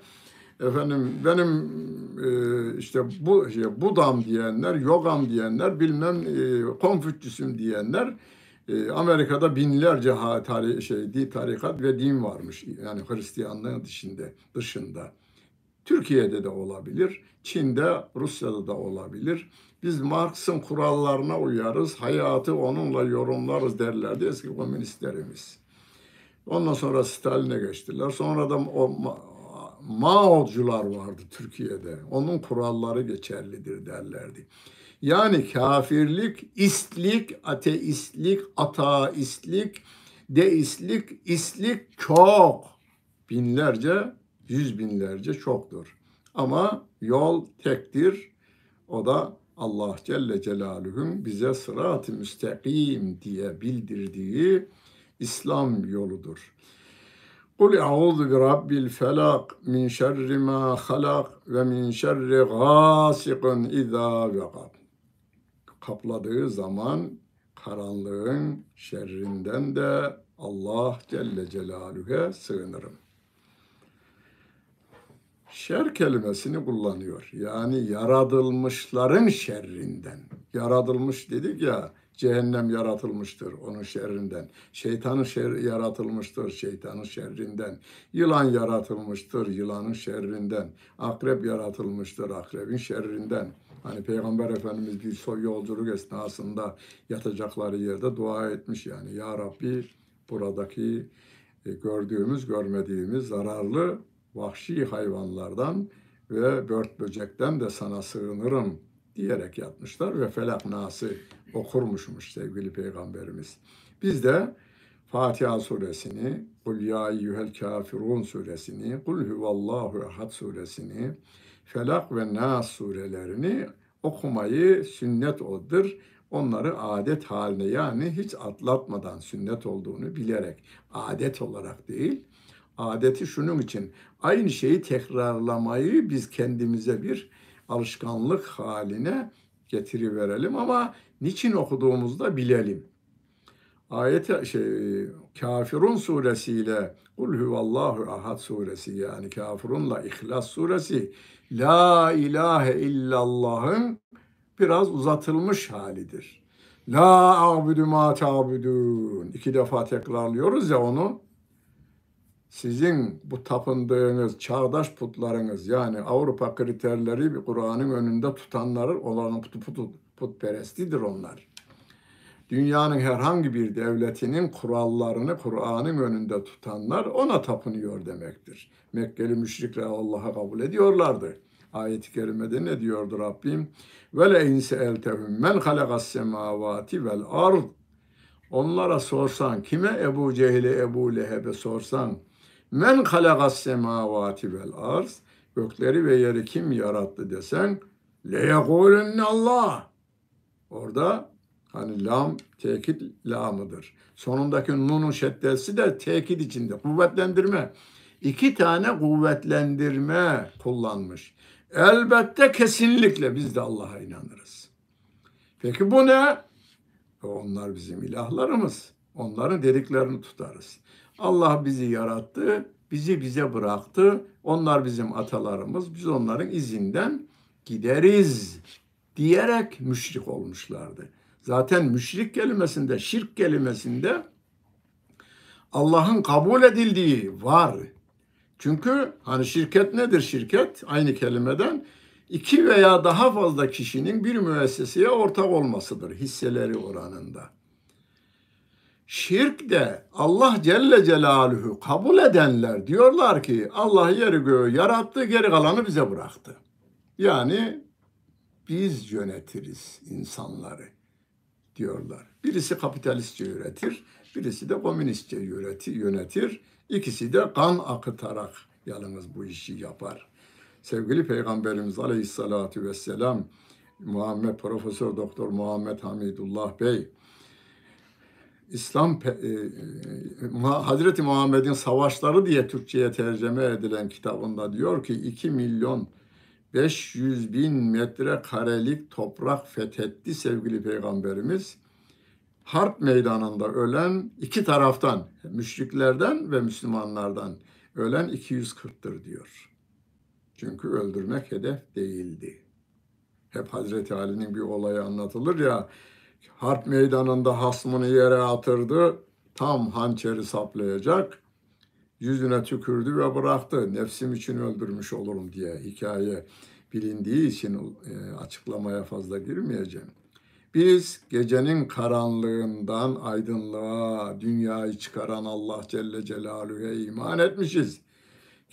efendim benim e, işte bu şey, Budam diyenler, Yogam diyenler, bilmem e, Konfüçyüsüm diyenler, e, Amerika'da binlerce ha, tari, şey, di, tarikat ve din varmış. Yani Hristiyanlığın dışında, dışında. Türkiye'de de olabilir, Çin'de, Rusya'da da olabilir. Biz Marx'ın kurallarına uyarız, hayatı onunla yorumlarız derlerdi eski komünistlerimiz. Ondan sonra Stalin'e geçtiler. Sonra da o Ma- Mao'cular vardı Türkiye'de. Onun kuralları geçerlidir derlerdi. Yani kafirlik, istlik, ateistlik, ataistlik, deistlik, istlik çok. Binlerce, yüz binlerce çoktur. Ama yol tektir. O da Allah Celle Celaluhu'nun bize sırat-ı müstakim diye bildirdiği İslam yoludur. Kul e'udhu bi rabbil felak min şerri ma halak ve min şerri gasiqin izâ vekab. Kapladığı zaman karanlığın şerrinden de Allah Celle Celaluhu'ya sığınırım. Şer kelimesini kullanıyor. Yani yaratılmışların şerrinden. Yaratılmış dedik ya, cehennem yaratılmıştır onun şerrinden. Şeytanın şer yaratılmıştır şeytanın şerrinden. Yılan yaratılmıştır yılanın şerrinden. Akrep yaratılmıştır akrebin şerrinden. Hani Peygamber Efendimiz bir soy yolculuk esnasında yatacakları yerde dua etmiş yani. Ya Rabbi buradaki e, gördüğümüz, görmediğimiz zararlı vahşi hayvanlardan ve bört böcekten de sana sığınırım diyerek yatmışlar ve Felak Nas'ı okurmuşmuş sevgili Peygamberimiz. Biz de Fatiha suresini, Kul ya eyyuhel kafirun suresini, Kul huvallahu ehad suresini, Felak ve Nas surelerini okumayı sünnet odur. Onları adet haline yani hiç atlatmadan sünnet olduğunu bilerek adet olarak değil, adeti şunun için aynı şeyi tekrarlamayı biz kendimize bir alışkanlık haline getiriverelim ama niçin okuduğumuzda bilelim. Ayet şey Kafirun suresiyle Kul huvallahu ahad suresi yani Kafirunla İhlas suresi La ilahe illallah'ın biraz uzatılmış halidir. La abudu ma ta'budun. İki defa tekrarlıyoruz ya onu sizin bu tapındığınız çağdaş putlarınız yani Avrupa kriterleri Kur'an'ın önünde tutanları olan put, put, putperestidir onlar. Dünyanın herhangi bir devletinin kurallarını Kur'an'ın önünde tutanlar ona tapınıyor demektir. Mekkeli müşrikler Allah'a kabul ediyorlardı. Ayet-i kerimede ne diyordu Rabbim? Ve le inse eltehum men halakas semavati vel ard. Onlara sorsan, kime Ebu Cehil'e, Ebu Leheb'e sorsan, Men halakas semavati vel arz. Gökleri ve yeri kim yarattı desen le yekulenne Allah. Orada hani lam tekit lamıdır. Sonundaki nunun şeddesi de tekit içinde. Kuvvetlendirme. İki tane kuvvetlendirme kullanmış. Elbette kesinlikle biz de Allah'a inanırız. Peki bu ne? Onlar bizim ilahlarımız. Onların dediklerini tutarız. Allah bizi yarattı, bizi bize bıraktı. Onlar bizim atalarımız, biz onların izinden gideriz diyerek müşrik olmuşlardı. Zaten müşrik kelimesinde, şirk kelimesinde Allah'ın kabul edildiği var. Çünkü hani şirket nedir şirket? Aynı kelimeden iki veya daha fazla kişinin bir müesseseye ortak olmasıdır hisseleri oranında. Şirk de Allah Celle Celaluhu kabul edenler diyorlar ki Allah yeri göğü yarattı geri kalanı bize bıraktı. Yani biz yönetiriz insanları diyorlar. Birisi kapitalistçe yönetir, birisi de komünistçe yönetir. İkisi de kan akıtarak yalnız bu işi yapar. Sevgili Peygamberimiz Aleyhisselatü Vesselam Muhammed Profesör Doktor Muhammed Hamidullah Bey İslam e, e, Hazreti Muhammed'in Savaşları diye Türkçe'ye tercüme edilen kitabında diyor ki 2 milyon 500 bin metre karelik toprak fethetti sevgili peygamberimiz. Harp meydanında ölen iki taraftan, müşriklerden ve Müslümanlardan ölen 240'tır diyor. Çünkü öldürmek hedef değildi. Hep Hazreti Ali'nin bir olayı anlatılır ya, harp meydanında hasmını yere atırdı, tam hançeri saplayacak, yüzüne tükürdü ve bıraktı. Nefsim için öldürmüş olurum diye hikaye bilindiği için e, açıklamaya fazla girmeyeceğim. Biz gecenin karanlığından aydınlığa dünyayı çıkaran Allah Celle Celaluhu'ya iman etmişiz.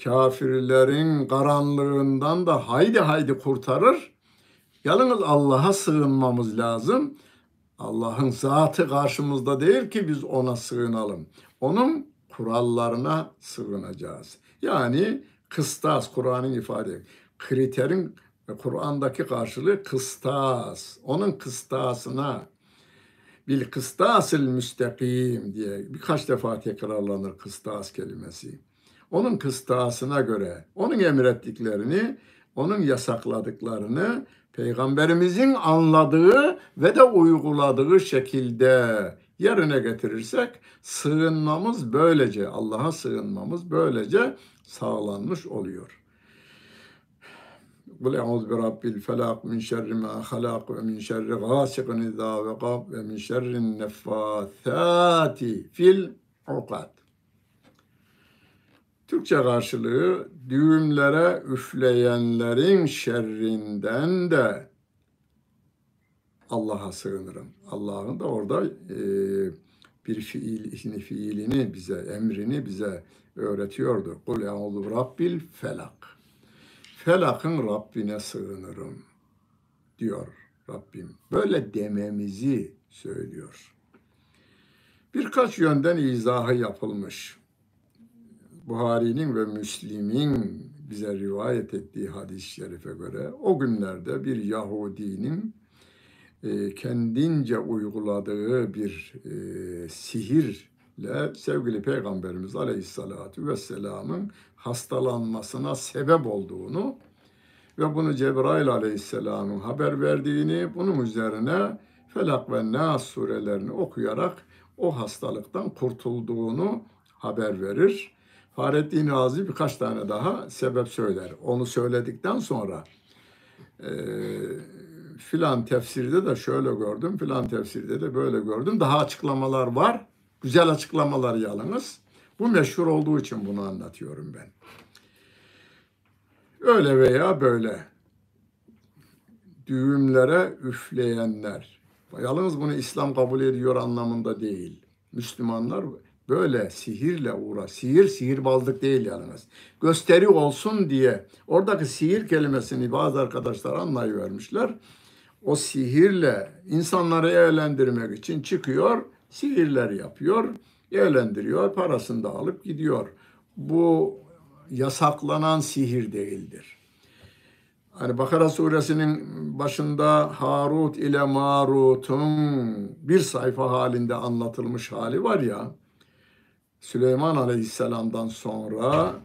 Kafirlerin karanlığından da haydi haydi kurtarır. Yalnız Allah'a sığınmamız lazım. Allah'ın zatı karşımızda değil ki biz ona sığınalım. Onun kurallarına sığınacağız. Yani kıstas, Kur'an'ın ifade kriterin Kur'an'daki karşılığı kıstas. Onun kıstasına bil kıstasıl müstakim diye birkaç defa tekrarlanır kıstas kelimesi. Onun kıstasına göre, onun emrettiklerini, onun yasakladıklarını peygamberimizin anladığı ve de uyguladığı şekilde yerine getirirsek sığınmamız böylece Allah'a sığınmamız böylece sağlanmış oluyor. Kul eûzu bi rabbil felak min şerri ma halak ve min şerri gâsikin izâ ve min şerrin neffâthâti fil ukad. Türkçe karşılığı düğümlere üfleyenlerin şerrinden de Allah'a sığınırım. Allah'ın da orada e, bir fiil, fiilini bize, emrini bize öğretiyordu. Kul eûzu rabbil felak. Felak'ın Rabbine sığınırım diyor Rabbim. Böyle dememizi söylüyor. Birkaç yönden izahı yapılmış. Buhari'nin ve Müslim'in bize rivayet ettiği hadis-i şerife göre o günlerde bir Yahudinin e, kendince uyguladığı bir e, sihirle sevgili Peygamberimiz Aleyhisselatü Vesselam'ın hastalanmasına sebep olduğunu ve bunu Cebrail Aleyhisselam'ın haber verdiğini, bunun üzerine Felak ve Nas surelerini okuyarak o hastalıktan kurtulduğunu haber verir. Fahrettin Razi birkaç tane daha sebep söyler. Onu söyledikten sonra e, filan tefsirde de şöyle gördüm, filan tefsirde de böyle gördüm. Daha açıklamalar var. Güzel açıklamalar yalnız. Bu meşhur olduğu için bunu anlatıyorum ben. Öyle veya böyle düğümlere üfleyenler. Yalnız bunu İslam kabul ediyor anlamında değil. Müslümanlar böyle sihirle uğraş. Sihir sihirbazlık değil yalnız. Gösteri olsun diye oradaki sihir kelimesini bazı arkadaşlar anlayıvermişler. O sihirle insanları eğlendirmek için çıkıyor, sihirler yapıyor eğlendiriyor, parasını da alıp gidiyor. Bu yasaklanan sihir değildir. Hani Bakara suresinin başında Harut ile Marut'un bir sayfa halinde anlatılmış hali var ya, Süleyman Aleyhisselam'dan sonra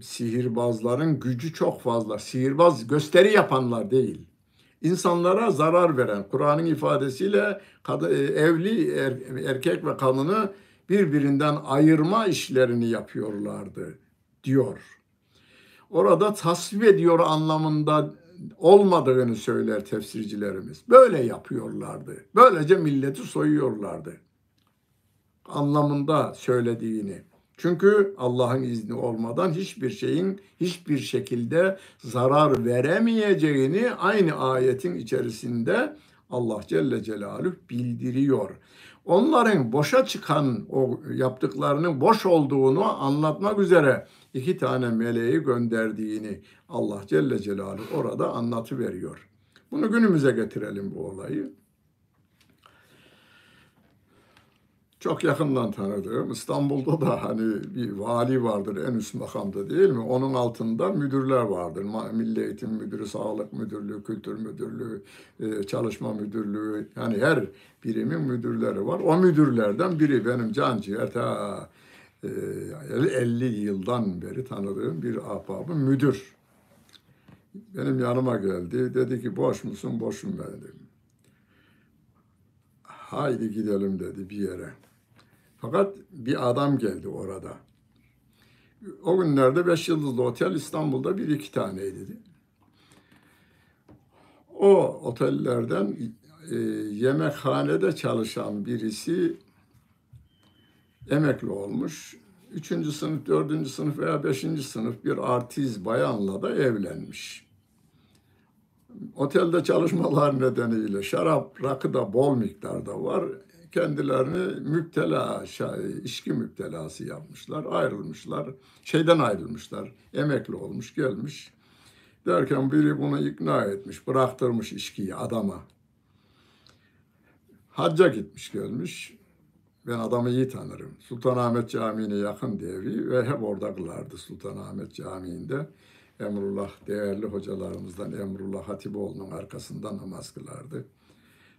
sihirbazların gücü çok fazla. Sihirbaz gösteri yapanlar değil insanlara zarar veren, Kur'an'ın ifadesiyle e, evli er, erkek ve kadını birbirinden ayırma işlerini yapıyorlardı diyor. Orada tasvip ediyor anlamında olmadığını söyler tefsircilerimiz. Böyle yapıyorlardı. Böylece milleti soyuyorlardı. Anlamında söylediğini. Çünkü Allah'ın izni olmadan hiçbir şeyin hiçbir şekilde zarar veremeyeceğini aynı ayetin içerisinde Allah Celle Celaluhu bildiriyor. Onların boşa çıkan o yaptıklarının boş olduğunu anlatmak üzere iki tane meleği gönderdiğini Allah Celle Celaluhu orada anlatıveriyor. Bunu günümüze getirelim bu olayı. Çok yakından tanıdığım İstanbul'da da hani bir vali vardır en üst makamda değil mi? Onun altında müdürler vardır. Milli Eğitim Müdürü, Sağlık Müdürlüğü, Kültür Müdürlüğü, e, Çalışma Müdürlüğü yani her birimin müdürleri var. O müdürlerden biri benim canciğer ta 50 e, yıldan beri tanıdığım bir ahbabım müdür. Benim yanıma geldi. Dedi ki boş musun? Boşum ben dedim. Haydi gidelim dedi bir yere. Fakat bir adam geldi orada. O günlerde beş yıldızlı otel İstanbul'da bir iki taneydi. O otellerden e, yemekhanede çalışan birisi emekli olmuş. Üçüncü sınıf, dördüncü sınıf veya beşinci sınıf bir artiz bayanla da evlenmiş. Otelde çalışmalar nedeniyle şarap, rakı da bol miktarda var kendilerini müptela, içki müptelası yapmışlar, ayrılmışlar. Şeyden ayrılmışlar, emekli olmuş, gelmiş. Derken biri bunu ikna etmiş, bıraktırmış içkiyi adama. Hacca gitmiş gelmiş. Ben adamı iyi tanırım. Sultanahmet Camii'ne yakın devi ve hep orada kılardı Sultanahmet Camii'nde. Emrullah değerli hocalarımızdan Emrullah Hatipoğlu'nun arkasında namaz kılardı.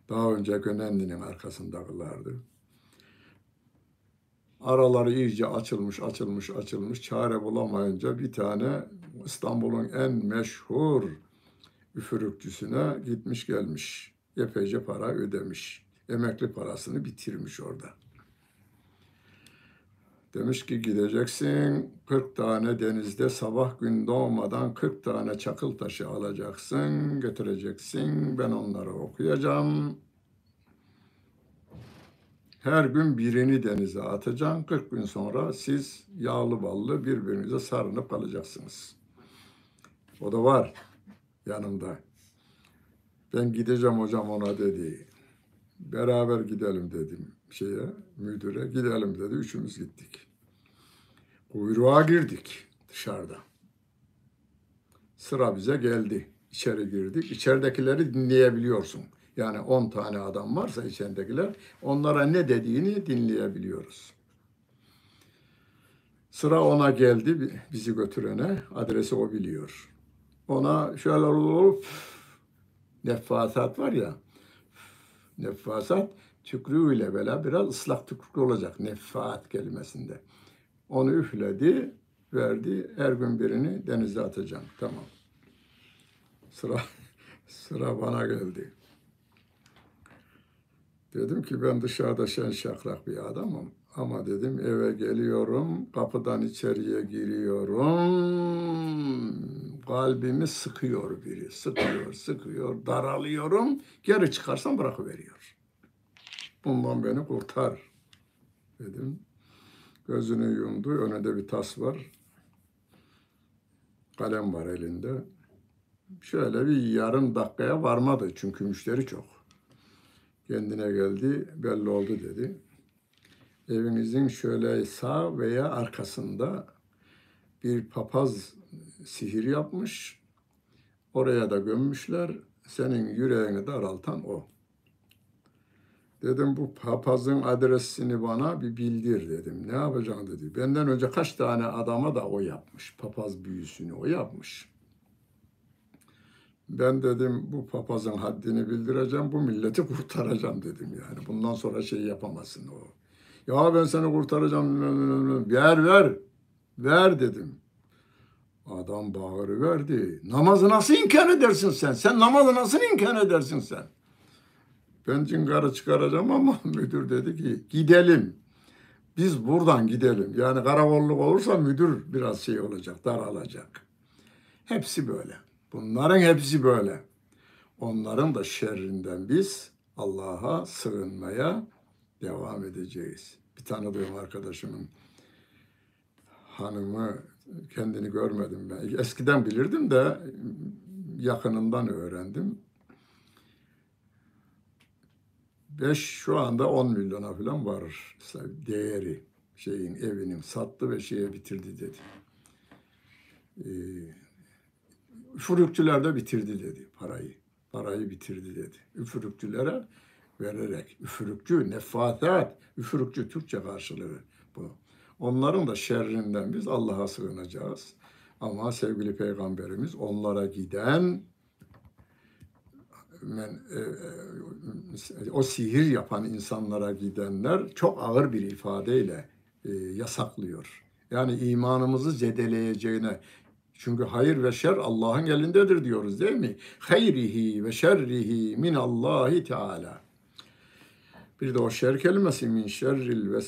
Daha önce Gönenli'nin arkasında kılardı. Araları iyice açılmış, açılmış, açılmış. Çare bulamayınca bir tane İstanbul'un en meşhur üfürükçüsüne gitmiş gelmiş. Epeyce para ödemiş. Emekli parasını bitirmiş orada. Demiş ki gideceksin 40 tane denizde sabah gün doğmadan 40 tane çakıl taşı alacaksın, götüreceksin. Ben onları okuyacağım. Her gün birini denize atacaksın. 40 gün sonra siz yağlı ballı birbirinize sarınıp kalacaksınız. O da var yanımda. Ben gideceğim hocam ona dedi. Beraber gidelim dedim şeye, müdüre. Gidelim dedi. Üçümüz gittik. Kuyruğa girdik dışarıda. Sıra bize geldi. İçeri girdik. İçeridekileri dinleyebiliyorsun. Yani 10 tane adam varsa içeridekiler onlara ne dediğini dinleyebiliyoruz. Sıra ona geldi bizi götürene. Adresi o biliyor. Ona şöyle olup nefasat var ya nefasat tükrü ile böyle biraz ıslak tükrük olacak nefat kelimesinde. Onu üfledi, verdi. Her gün birini denize atacağım. Tamam. Sıra sıra bana geldi. Dedim ki ben dışarıda şen şakrak bir adamım. Ama dedim eve geliyorum, kapıdan içeriye giriyorum. Kalbimi sıkıyor biri, sıkıyor, sıkıyor, daralıyorum. Geri çıkarsam bırakıveriyor. Bundan beni kurtar dedim. Gözünü yumdu. Önünde bir tas var. Kalem var elinde. Şöyle bir yarım dakikaya varmadı çünkü müşteri çok. Kendine geldi, belli oldu dedi. Evinizin şöyle sağ veya arkasında bir papaz sihir yapmış. Oraya da gömmüşler. Senin yüreğini daraltan o. Dedim bu papazın adresini bana bir bildir dedim. Ne yapacaksın dedi. Benden önce kaç tane adama da o yapmış. Papaz büyüsünü o yapmış. Ben dedim bu papazın haddini bildireceğim, bu milleti kurtaracağım dedim yani. Bundan sonra şey yapamazsın o. Ya ben seni kurtaracağım. Ver ver. Ver dedim. Adam bağırı verdi. Namazı nasıl inkar edersin sen? Sen namazı nasıl inkar edersin sen? Ben cingarı çıkaracağım ama müdür dedi ki gidelim. Biz buradan gidelim. Yani karakolluk olursa müdür biraz şey olacak, daralacak. Hepsi böyle. Bunların hepsi böyle. Onların da şerrinden biz Allah'a sığınmaya devam edeceğiz. Bir tanıdığım arkadaşımın hanımı kendini görmedim ben. Eskiden bilirdim de yakınından öğrendim. Beş şu anda 10 milyona falan var değeri şeyin evinin sattı ve şeye bitirdi dedi. Ee, üfürükçüler de bitirdi dedi parayı. Parayı bitirdi dedi. Üfürükçülere vererek. Üfürükçü, nefasat, üfürükçü Türkçe karşılığı bu. Onların da şerrinden biz Allah'a sığınacağız. Ama sevgili peygamberimiz onlara giden men, e, e, o sihir yapan insanlara gidenler çok ağır bir ifadeyle e, yasaklıyor. Yani imanımızı zedeleyeceğine çünkü hayır ve şer Allah'ın elindedir diyoruz değil mi? Hayrihi ve şerrihi min Allahi Teala. Bir de o şer kelimesi min şerril ve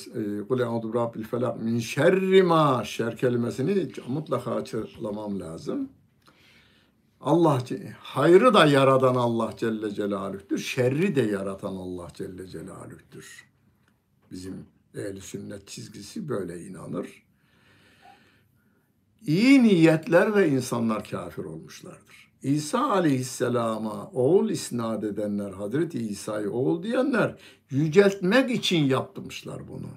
kul e'udu rabbil felak min şerri ma şer kelimesini mutlaka açıklamam lazım. Allah hayrı da yaradan Allah Celle Celaluh'tür. Şerri de yaratan Allah Celle Celaluh'tür. Bizim ehl sünnet çizgisi böyle inanır. İyi niyetler ve insanlar kafir olmuşlardır. İsa aleyhisselama oğul isnat edenler, Hazreti İsa'yı oğul diyenler yüceltmek için yaptırmışlar bunu.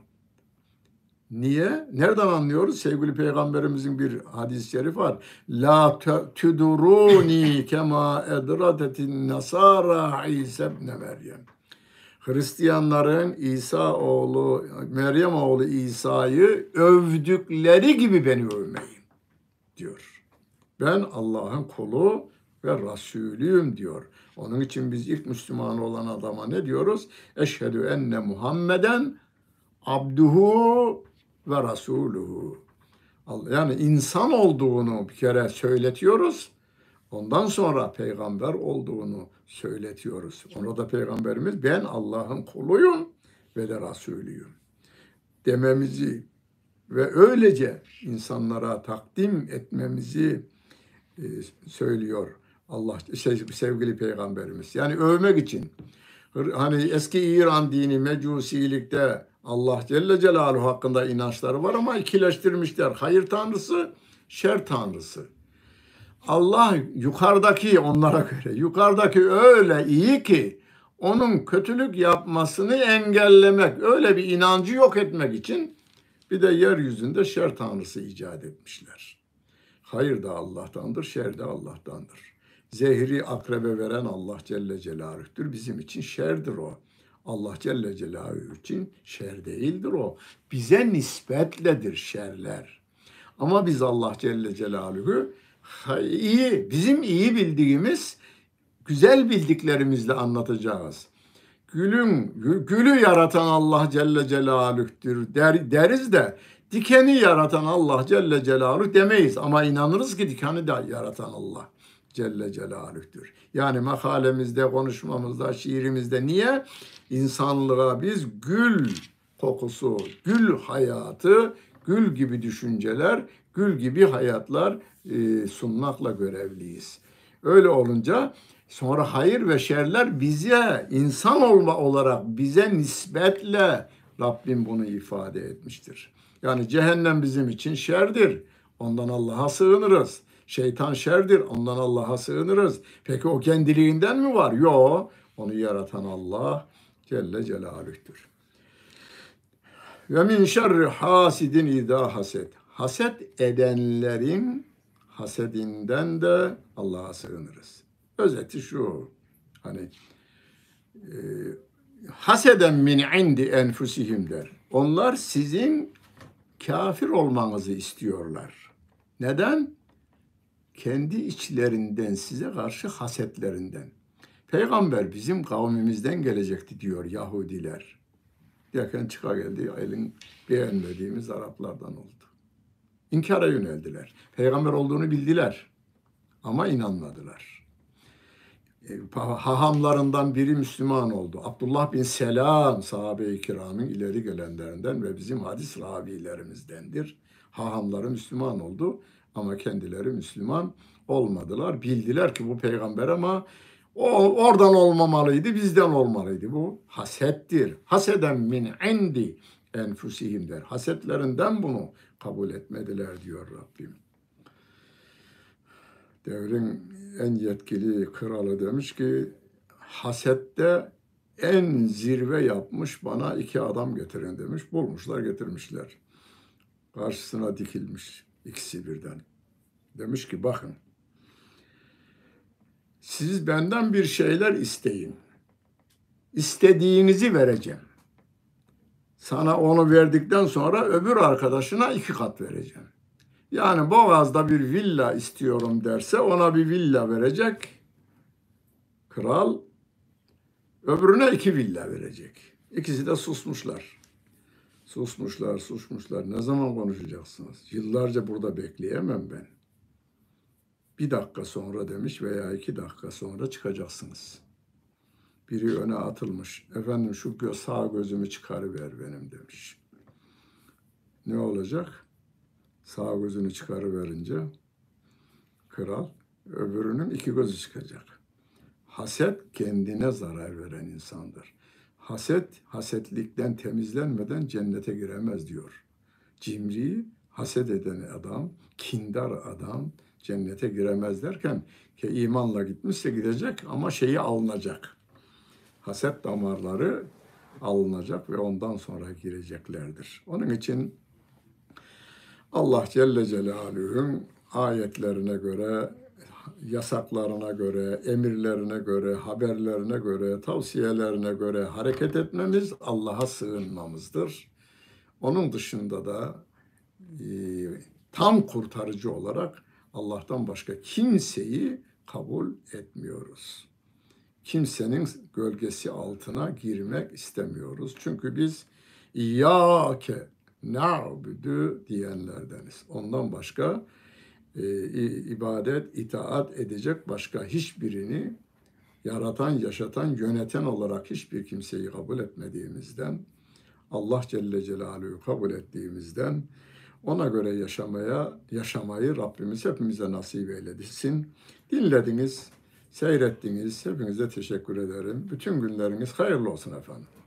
Niye? Nereden anlıyoruz? Sevgili Peygamberimizin bir hadis-i şerif var. La tuduruni kema edratetin nasara İsa ibn Meryem. Hristiyanların İsa oğlu, Meryem oğlu İsa'yı övdükleri gibi beni övmeyin diyor. Ben Allah'ın kulu ve Rasulüyüm diyor. Onun için biz ilk Müslüman olan adama ne diyoruz? Eşhedü enne Muhammeden abduhu ve rasuluhu. Yani insan olduğunu bir kere söyletiyoruz. Ondan sonra peygamber olduğunu söyletiyoruz. Ona da peygamberimiz ben Allah'ın kuluyum ve de Resulüyüm dememizi ve öylece insanlara takdim etmemizi e, söylüyor Allah sevgili peygamberimiz. Yani övmek için. Hani eski İran dini mecusilikte Allah Celle Celaluhu hakkında inançları var ama ikileştirmişler. Hayır tanrısı, şer tanrısı. Allah yukarıdaki onlara göre yukarıdaki öyle iyi ki onun kötülük yapmasını engellemek, öyle bir inancı yok etmek için bir de yeryüzünde şer tanrısı icat etmişler. Hayır da Allah'tandır, şer de Allah'tandır. Zehri akrebe veren Allah Celle Celaluh'tür. Bizim için şerdir o. Allah Celle Celaluhu için şer değildir o. Bize nispetledir şerler. Ama biz Allah Celle Celaluhu iyi, bizim iyi bildiğimiz, güzel bildiklerimizle anlatacağız. Gülün, gülü yaratan Allah Celle Celaluh'tür der, deriz de dikeni yaratan Allah Celle Celaluhu demeyiz. Ama inanırız ki dikeni de yaratan Allah. Celle Celaluh'tür. Yani makalemizde, konuşmamızda, şiirimizde niye? İnsanlığa biz gül kokusu, gül hayatı, gül gibi düşünceler, gül gibi hayatlar e, sunmakla görevliyiz. Öyle olunca sonra hayır ve şerler bize insan olma olarak bize nispetle Rabbim bunu ifade etmiştir. Yani cehennem bizim için şerdir. Ondan Allah'a sığınırız. Şeytan şerdir. Ondan Allah'a sığınırız. Peki o kendiliğinden mi var? Yok. Onu yaratan Allah Celle Celaluh'tür. Ve min şerri hasidin idâ haset. Haset edenlerin hasedinden de Allah'a sığınırız. Özeti şu. Hani e, haseden min indi enfusihim der. Onlar sizin kafir olmanızı istiyorlar. Neden? Kendi içlerinden size karşı hasetlerinden. Peygamber bizim kavmimizden gelecekti diyor Yahudiler. Derken çıka geldi elin beğenmediğimiz Araplardan oldu. İnkara yöneldiler. Peygamber olduğunu bildiler ama inanmadılar. E, hahamlarından biri Müslüman oldu. Abdullah bin Selam sahabe-i kiramın ileri gelenlerinden ve bizim hadis ravilerimizdendir. Hahamları Müslüman oldu Ama kendileri Müslüman olmadılar. Bildiler ki bu peygamber ama o oradan olmamalıydı, bizden olmalıydı. Bu hasettir. Haseden min indi enfusihim der. Hasetlerinden bunu kabul etmediler diyor Rabbim. Devrin en yetkili kralı demiş ki hasette en zirve yapmış bana iki adam getirin demiş. Bulmuşlar getirmişler. Karşısına dikilmiş ikisi birden. Demiş ki bakın siz benden bir şeyler isteyin. İstediğinizi vereceğim. Sana onu verdikten sonra öbür arkadaşına iki kat vereceğim. Yani Boğaz'da bir villa istiyorum derse ona bir villa verecek. Kral öbürüne iki villa verecek. İkisi de susmuşlar. Susmuşlar, susmuşlar. Ne zaman konuşacaksınız? Yıllarca burada bekleyemem ben. Bir dakika sonra demiş veya iki dakika sonra çıkacaksınız. Biri öne atılmış. Efendim şu gö- sağ gözümü çıkarıver benim demiş. Ne olacak? Sağ gözünü çıkarıverince kral öbürünün iki gözü çıkacak. Haset kendine zarar veren insandır. Haset hasetlikten temizlenmeden cennete giremez diyor. Cimri haset eden adam, kindar adam cennete giremez derken ki imanla gitmişse gidecek ama şeyi alınacak. Haset damarları alınacak ve ondan sonra gireceklerdir. Onun için Allah Celle Celaluhu'nun ayetlerine göre, yasaklarına göre, emirlerine göre, haberlerine göre, tavsiyelerine göre hareket etmemiz Allah'a sığınmamızdır. Onun dışında da e, tam kurtarıcı olarak Allah'tan başka kimseyi kabul etmiyoruz. Kimsenin gölgesi altına girmek istemiyoruz. Çünkü biz İyyâke na'budu diyenlerdeniz. Ondan başka e, ibadet, itaat edecek başka hiçbirini yaratan, yaşatan, yöneten olarak hiçbir kimseyi kabul etmediğimizden, Allah Celle Celaluhu kabul ettiğimizden ona göre yaşamaya, yaşamayı Rabbimiz hepimize nasip eylesin. Dinlediniz, seyrettiniz. Hepinize teşekkür ederim. Bütün günleriniz hayırlı olsun efendim.